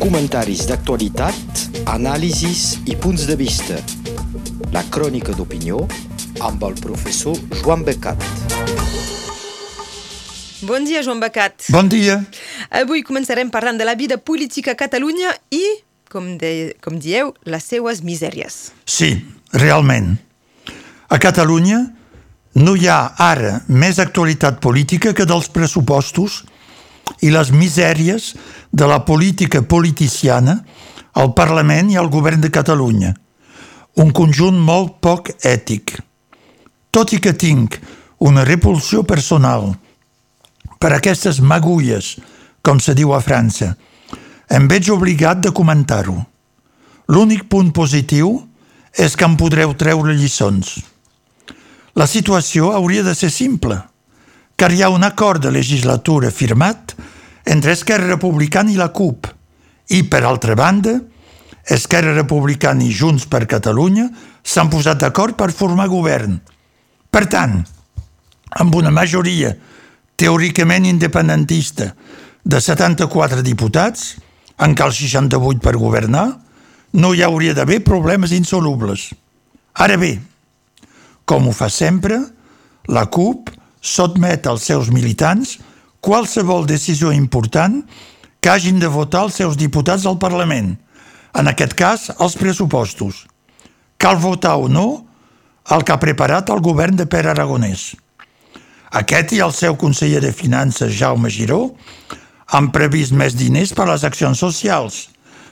Comentaris d'actualitat, anàlisis i punts de vista. La crònica d'opinió amb el professor Joan Becat. Bon dia, Joan Becat. Bon dia. Avui començarem parlant de la vida política a Catalunya i, com, de, com dieu, les seues misèries. Sí, realment. A Catalunya no hi ha ara més actualitat política que dels pressupostos i les misèries de la política politiciana al Parlament i al Govern de Catalunya. Un conjunt molt poc ètic. Tot i que tinc una repulsió personal per aquestes magulles, com se diu a França, em veig obligat de comentar-ho. L'únic punt positiu és que em podreu treure lliçons. La situació hauria de ser simple, car hi ha un acord de legislatura firmat entre Esquerra Republicana i la CUP i, per altra banda, Esquerra Republicana i Junts per Catalunya s'han posat d'acord per formar govern. Per tant, amb una majoria teòricament independentista de 74 diputats, en cal 68 per governar, no hi hauria d'haver problemes insolubles. Ara bé, com ho fa sempre, la CUP sotmet als seus militants qualsevol decisió important que hagin de votar els seus diputats al Parlament, en aquest cas, els pressupostos. Cal votar o no el que ha preparat el govern de Pere Aragonès. Aquest i el seu conseller de Finances, Jaume Giró, han previst més diners per a les accions socials,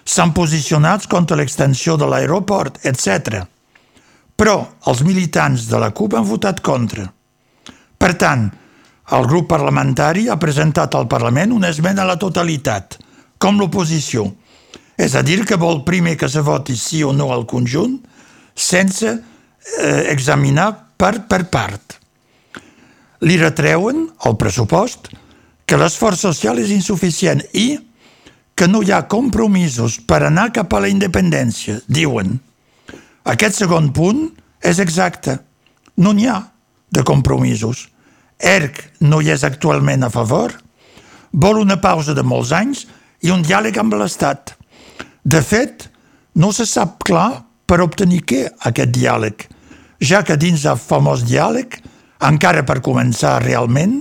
s'han posicionat contra l'extensió de l'aeroport, etc. Però els militants de la CUP han votat contra. Per tant, el grup parlamentari ha presentat al Parlament una esmena a la totalitat, com l'oposició. És a dir, que vol primer que se voti sí o no al conjunt, sense eh, examinar part per part. Li retreuen, al pressupost, que l'esforç social és insuficient i que no hi ha compromisos per anar cap a la independència, diuen. Aquest segon punt és exacte. No n'hi ha de compromisos. ERC no hi és actualment a favor, vol una pausa de molts anys i un diàleg amb l'Estat. De fet, no se sap clar per obtenir què aquest diàleg, ja que dins del famós diàleg, encara per començar realment,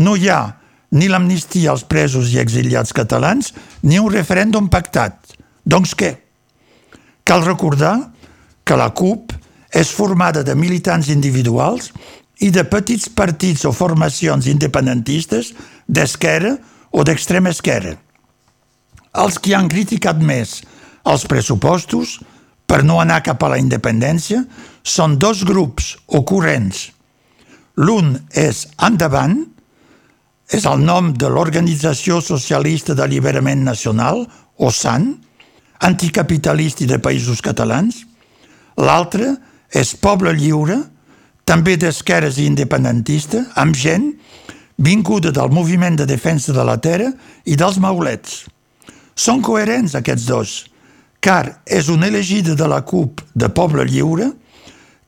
no hi ha ni l'amnistia als presos i exiliats catalans ni un referèndum pactat. Doncs què? Cal recordar que la CUP és formada de militants individuals i de petits partits o formacions independentistes d'esquerra o d'extrema esquerra. Els que han criticat més els pressupostos per no anar cap a la independència són dos grups ocorrents. L'un és Endavant, és el nom de l'Organització Socialista d'Alliberament Nacional, o SAN, anticapitalista de països catalans, L'altre és Poble Lliure, també d'esquerres i independentista, amb gent vinguda del moviment de defensa de la terra i dels maulets. Són coherents aquests dos, car és un elegida de la CUP de Poble Lliure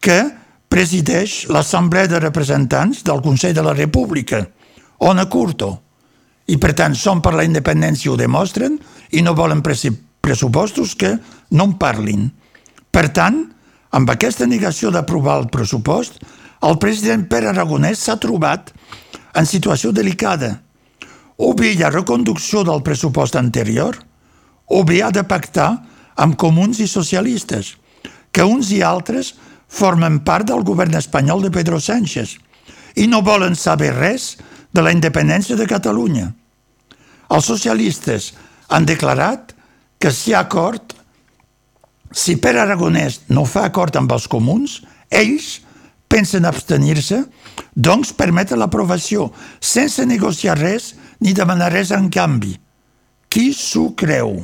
que presideix l'Assemblea de Representants del Consell de la República, on a Curto. I per tant són per la independència ho demostren i no volen pressupostos que no en parlin. Per tant, amb aquesta negació d'aprovar el pressupost, el president Pere Aragonès s'ha trobat en situació delicada. O bé hi ha reconducció del pressupost anterior, o bé ha de pactar amb comuns i socialistes, que uns i altres formen part del govern espanyol de Pedro Sánchez i no volen saber res de la independència de Catalunya. Els socialistes han declarat que si hi ha acord si Pere Aragonès no fa acord amb els comuns, ells pensen abstenir-se, doncs permeten l'aprovació, sense negociar res ni demanar res en canvi. Qui s'ho creu?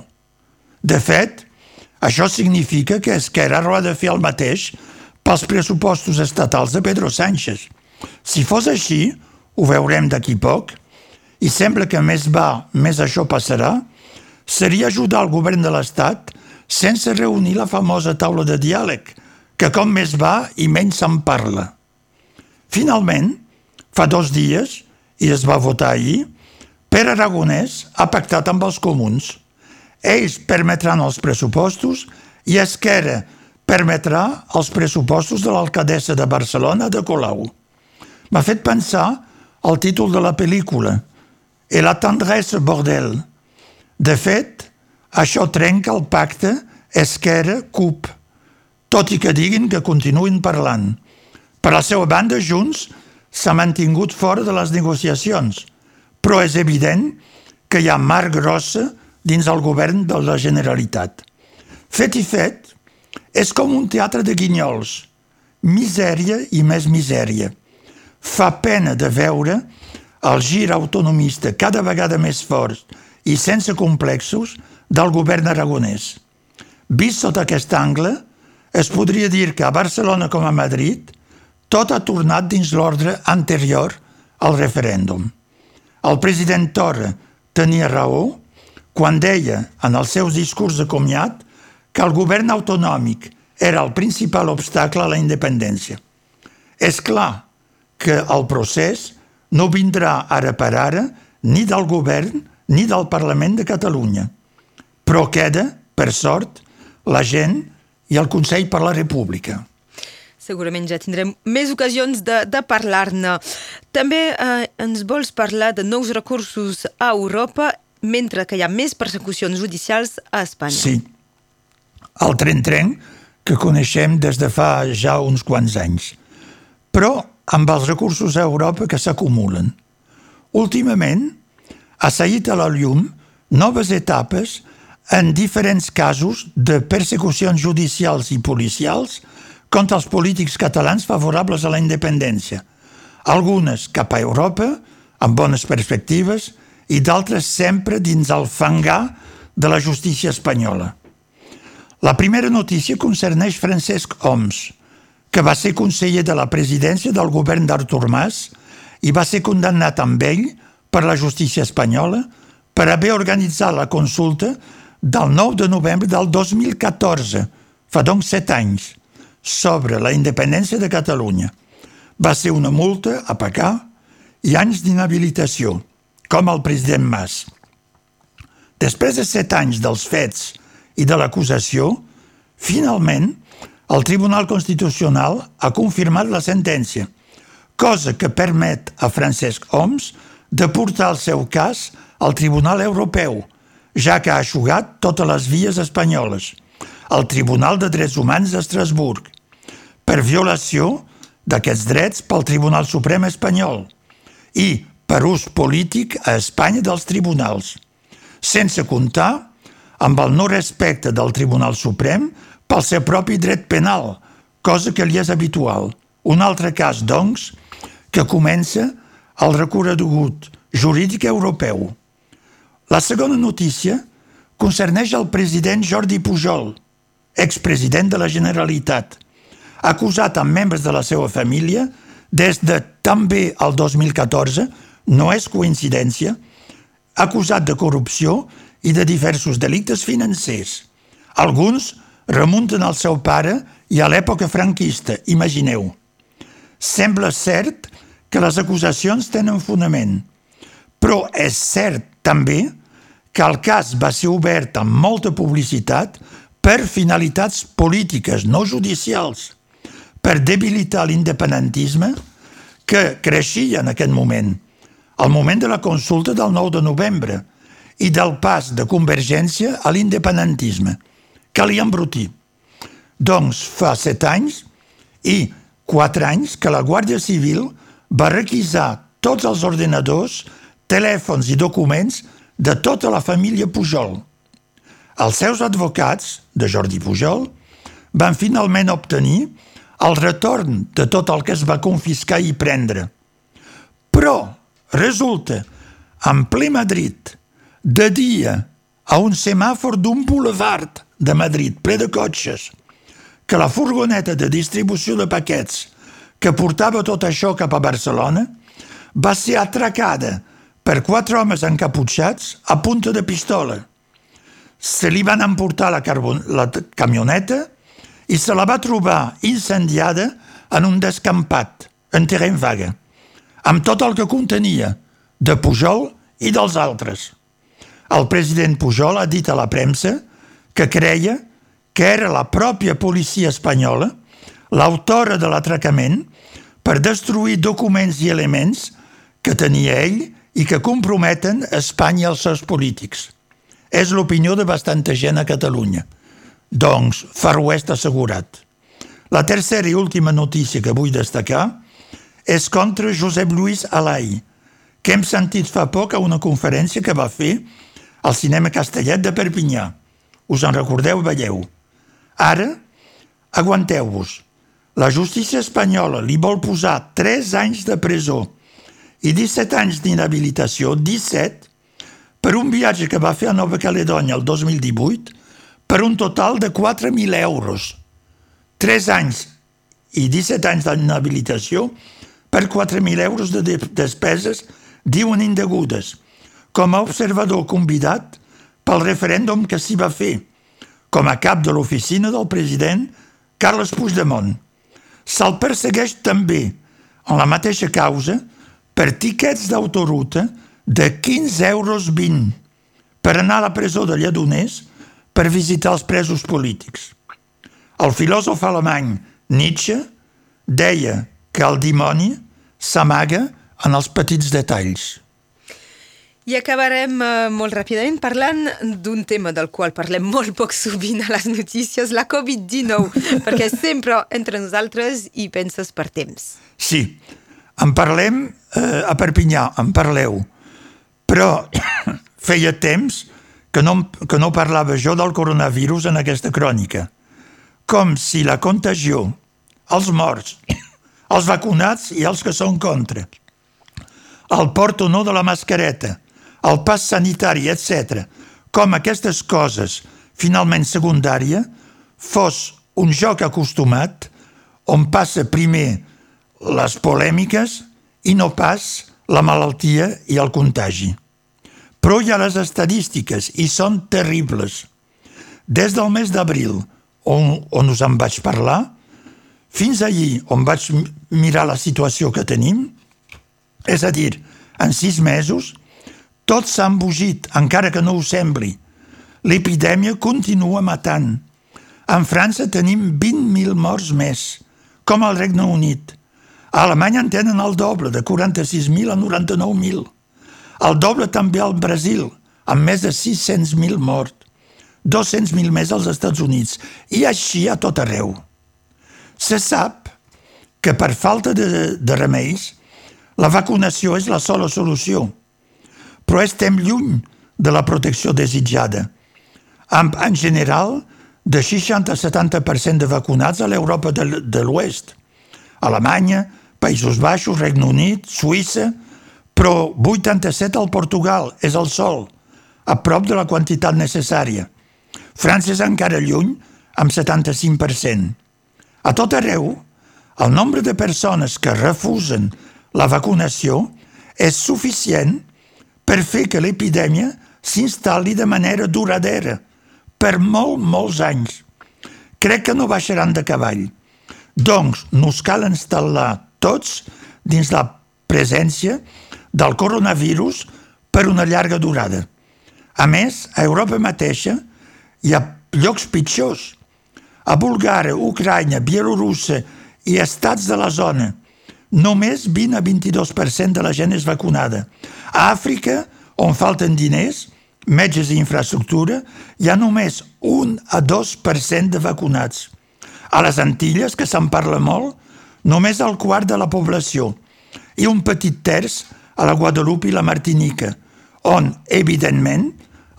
De fet, això significa que Esquerra haurà de fer el mateix pels pressupostos estatals de Pedro Sánchez. Si fos així, ho veurem d'aquí poc, i sembla que més va, més això passarà, seria ajudar el govern de l'Estat sense reunir la famosa taula de diàleg, que com més va i menys se'n parla. Finalment, fa dos dies, i es va votar ahir, Pere Aragonès ha pactat amb els comuns. ells permetran els pressupostos i Esquerra permetrà els pressupostos de l'alcaldessa de Barcelona de Colau. M'ha fet pensar al títol de la pel·lícula «Et la tendresse bordel». De fet, això trenca el pacte Esquerra-CUP, tot i que diguin que continuïn parlant. Per la seva banda, Junts s'ha mantingut fora de les negociacions, però és evident que hi ha mar grossa dins el govern de la Generalitat. Fet i fet, és com un teatre de guinyols, misèria i més misèria. Fa pena de veure el gir autonomista cada vegada més fort i sense complexos del govern aragonès. Vist sota aquest angle, es podria dir que a Barcelona com a Madrid tot ha tornat dins l'ordre anterior al referèndum. El president Torra tenia raó quan deia en els seus discurs de comiat que el govern autonòmic era el principal obstacle a la independència. És clar que el procés no vindrà ara per ara ni del govern ni del Parlament de Catalunya, però queda, per sort, la gent i el Consell per la República. Segurament ja tindrem més ocasions de, de parlar-ne. També eh, ens vols parlar de nous recursos a Europa mentre que hi ha més persecucions judicials a Espanya. Sí. El tren-tren que coneixem des de fa ja uns quants anys. Però amb els recursos a Europa que s'acumulen. Últimament, ha seguit a la llum noves etapes en diferents casos de persecucions judicials i policials contra els polítics catalans favorables a la independència. Algunes cap a Europa, amb bones perspectives, i d'altres sempre dins el fangar de la justícia espanyola. La primera notícia concerneix Francesc Homs, que va ser conseller de la presidència del govern d'Artur Mas i va ser condemnat amb ell per la justícia espanyola per haver organitzat la consulta del 9 de novembre del 2014, fa doncs set anys, sobre la independència de Catalunya. Va ser una multa a pagar i anys d'inhabilitació com el president Mas. Després de set anys dels fets i de l'acusació, finalment, el Tribunal Constitucional ha confirmat la sentència, cosa que permet a Francesc Homs de portar el seu cas al Tribunal Europeu, ja que ha aixugat totes les vies espanyoles, al Tribunal de Drets Humans d'Estrasburg, per violació d'aquests drets pel Tribunal Suprem espanyol i per ús polític a Espanya dels tribunals, sense comptar amb el no respecte del Tribunal Suprem pel seu propi dret penal, cosa que li és habitual. Un altre cas, doncs, que comença el recorregut jurídic europeu. La segona notícia concerneix el president Jordi Pujol, expresident de la Generalitat, acusat amb membres de la seva família des de també el 2014 no és coincidència, acusat de corrupció i de diversos delictes financers. Alguns remunten al seu pare i a l'època franquista, imagineu. Sembla cert que les acusacions tenen fonament, però és cert també que el cas va ser obert amb molta publicitat per finalitats polítiques, no judicials, per debilitar l'independentisme que creixia en aquest moment al moment de la consulta del 9 de novembre i del pas de Convergència a l'independentisme. Calia embrutir. Doncs fa set anys i quatre anys que la Guàrdia Civil va requisar tots els ordenadors, telèfons i documents de tota la família Pujol. Els seus advocats, de Jordi Pujol, van finalment obtenir el retorn de tot el que es va confiscar i prendre. Però Resulta, en ple Madrid, de dia, a un semàfor d'un boulevard de Madrid ple de cotxes, que la furgoneta de distribució de paquets que portava tot això cap a Barcelona va ser atracada per quatre homes encaputxats a punta de pistola. Se li van emportar la, carbon la camioneta i se la va trobar incendiada en un descampat, en terreny vaga amb tot el que contenia, de Pujol i dels altres. El president Pujol ha dit a la premsa que creia que era la pròpia policia espanyola l'autora de l'atracament per destruir documents i elements que tenia ell i que comprometen Espanya i els seus polítics. És l'opinió de bastanta gent a Catalunya. Doncs, Far West assegurat. La tercera i última notícia que vull destacar és contra Josep Lluís Alai, que hem sentit fa poc a una conferència que va fer al Cinema Castellet de Perpinyà. Us en recordeu, veieu. Ara, aguanteu-vos. La justícia espanyola li vol posar 3 anys de presó i 17 anys d'inhabilitació, 17, per un viatge que va fer a Nova Caledònia el 2018 per un total de 4.000 euros. 3 anys i 17 anys d'inhabilitació per 4.000 euros de despeses, diuen indegudes, com a observador convidat pel referèndum que s'hi va fer, com a cap de l'oficina del president Carles Puigdemont. Se'l persegueix també, en la mateixa causa, per tiquets d'autoruta de 15 euros 20 per anar a la presó de Lledoners per visitar els presos polítics. El filòsof alemany Nietzsche deia que el dimoni s'amaga en els petits detalls. I acabarem uh, molt ràpidament parlant d'un tema del qual parlem molt poc sovint a les notícies, la Covid-19, perquè sempre entre nosaltres hi penses per temps. Sí, en parlem uh, a Perpinyà, en parleu, però feia temps que no, que no parlava jo del coronavirus en aquesta crònica, com si la contagió, els morts, els vacunats i els que són contra. El port o no de la mascareta, el pas sanitari, etc. Com aquestes coses, finalment secundària, fos un joc acostumat on passa primer les polèmiques i no pas la malaltia i el contagi. Però hi ha les estadístiques i són terribles. Des del mes d'abril, on, on us en vaig parlar, fins allí on vaig mirar la situació que tenim, és a dir, en sis mesos, tot s'ha embogit, encara que no ho sembli. L'epidèmia continua matant. En França tenim 20.000 morts més, com al Regne Unit. A Alemanya en tenen el doble, de 46.000 a 99.000. El doble també al Brasil, amb més de 600.000 morts. 200.000 més als Estats Units, i així a tot arreu. Se sap que per falta de, de remeis la vacunació és la sola solució, però estem lluny de la protecció desitjada. Amb, en general, de 60-70% de vacunats a l'Europa de l'Oest. Alemanya, Països Baixos, Regne Unit, Suïssa, però 87 al Portugal, és el sol, a prop de la quantitat necessària. França és encara lluny, amb 75%. A tot arreu, el nombre de persones que refusen la vacunació és suficient per fer que l'epidèmia s'instal·li de manera duradera per molt, molts anys. Crec que no baixaran de cavall. Doncs nos cal instal·lar tots dins la presència del coronavirus per una llarga durada. A més, a Europa mateixa hi ha llocs pitjors – a Bulgària, Ucraïna, Bielorússia i estats de la zona, només 20 a 22% de la gent és vacunada. A Àfrica, on falten diners, metges i infraestructura, hi ha només 1 a 2% de vacunats. A les Antilles, que se'n parla molt, només el quart de la població i un petit terç a la Guadalupe i la Martinica, on, evidentment,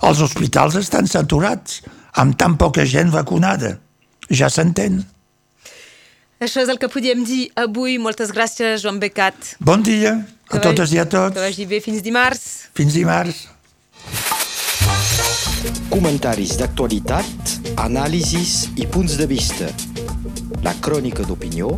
els hospitals estan saturats, amb tan poca gent vacunada ja s'entén. Això és el que podíem dir avui. Moltes gràcies, Joan Becat. Bon dia a que totes i a tots. Que vagi bé fins dimarts. Fins dimarts. Comentaris d'actualitat, anàlisis i punts de vista. La crònica d'opinió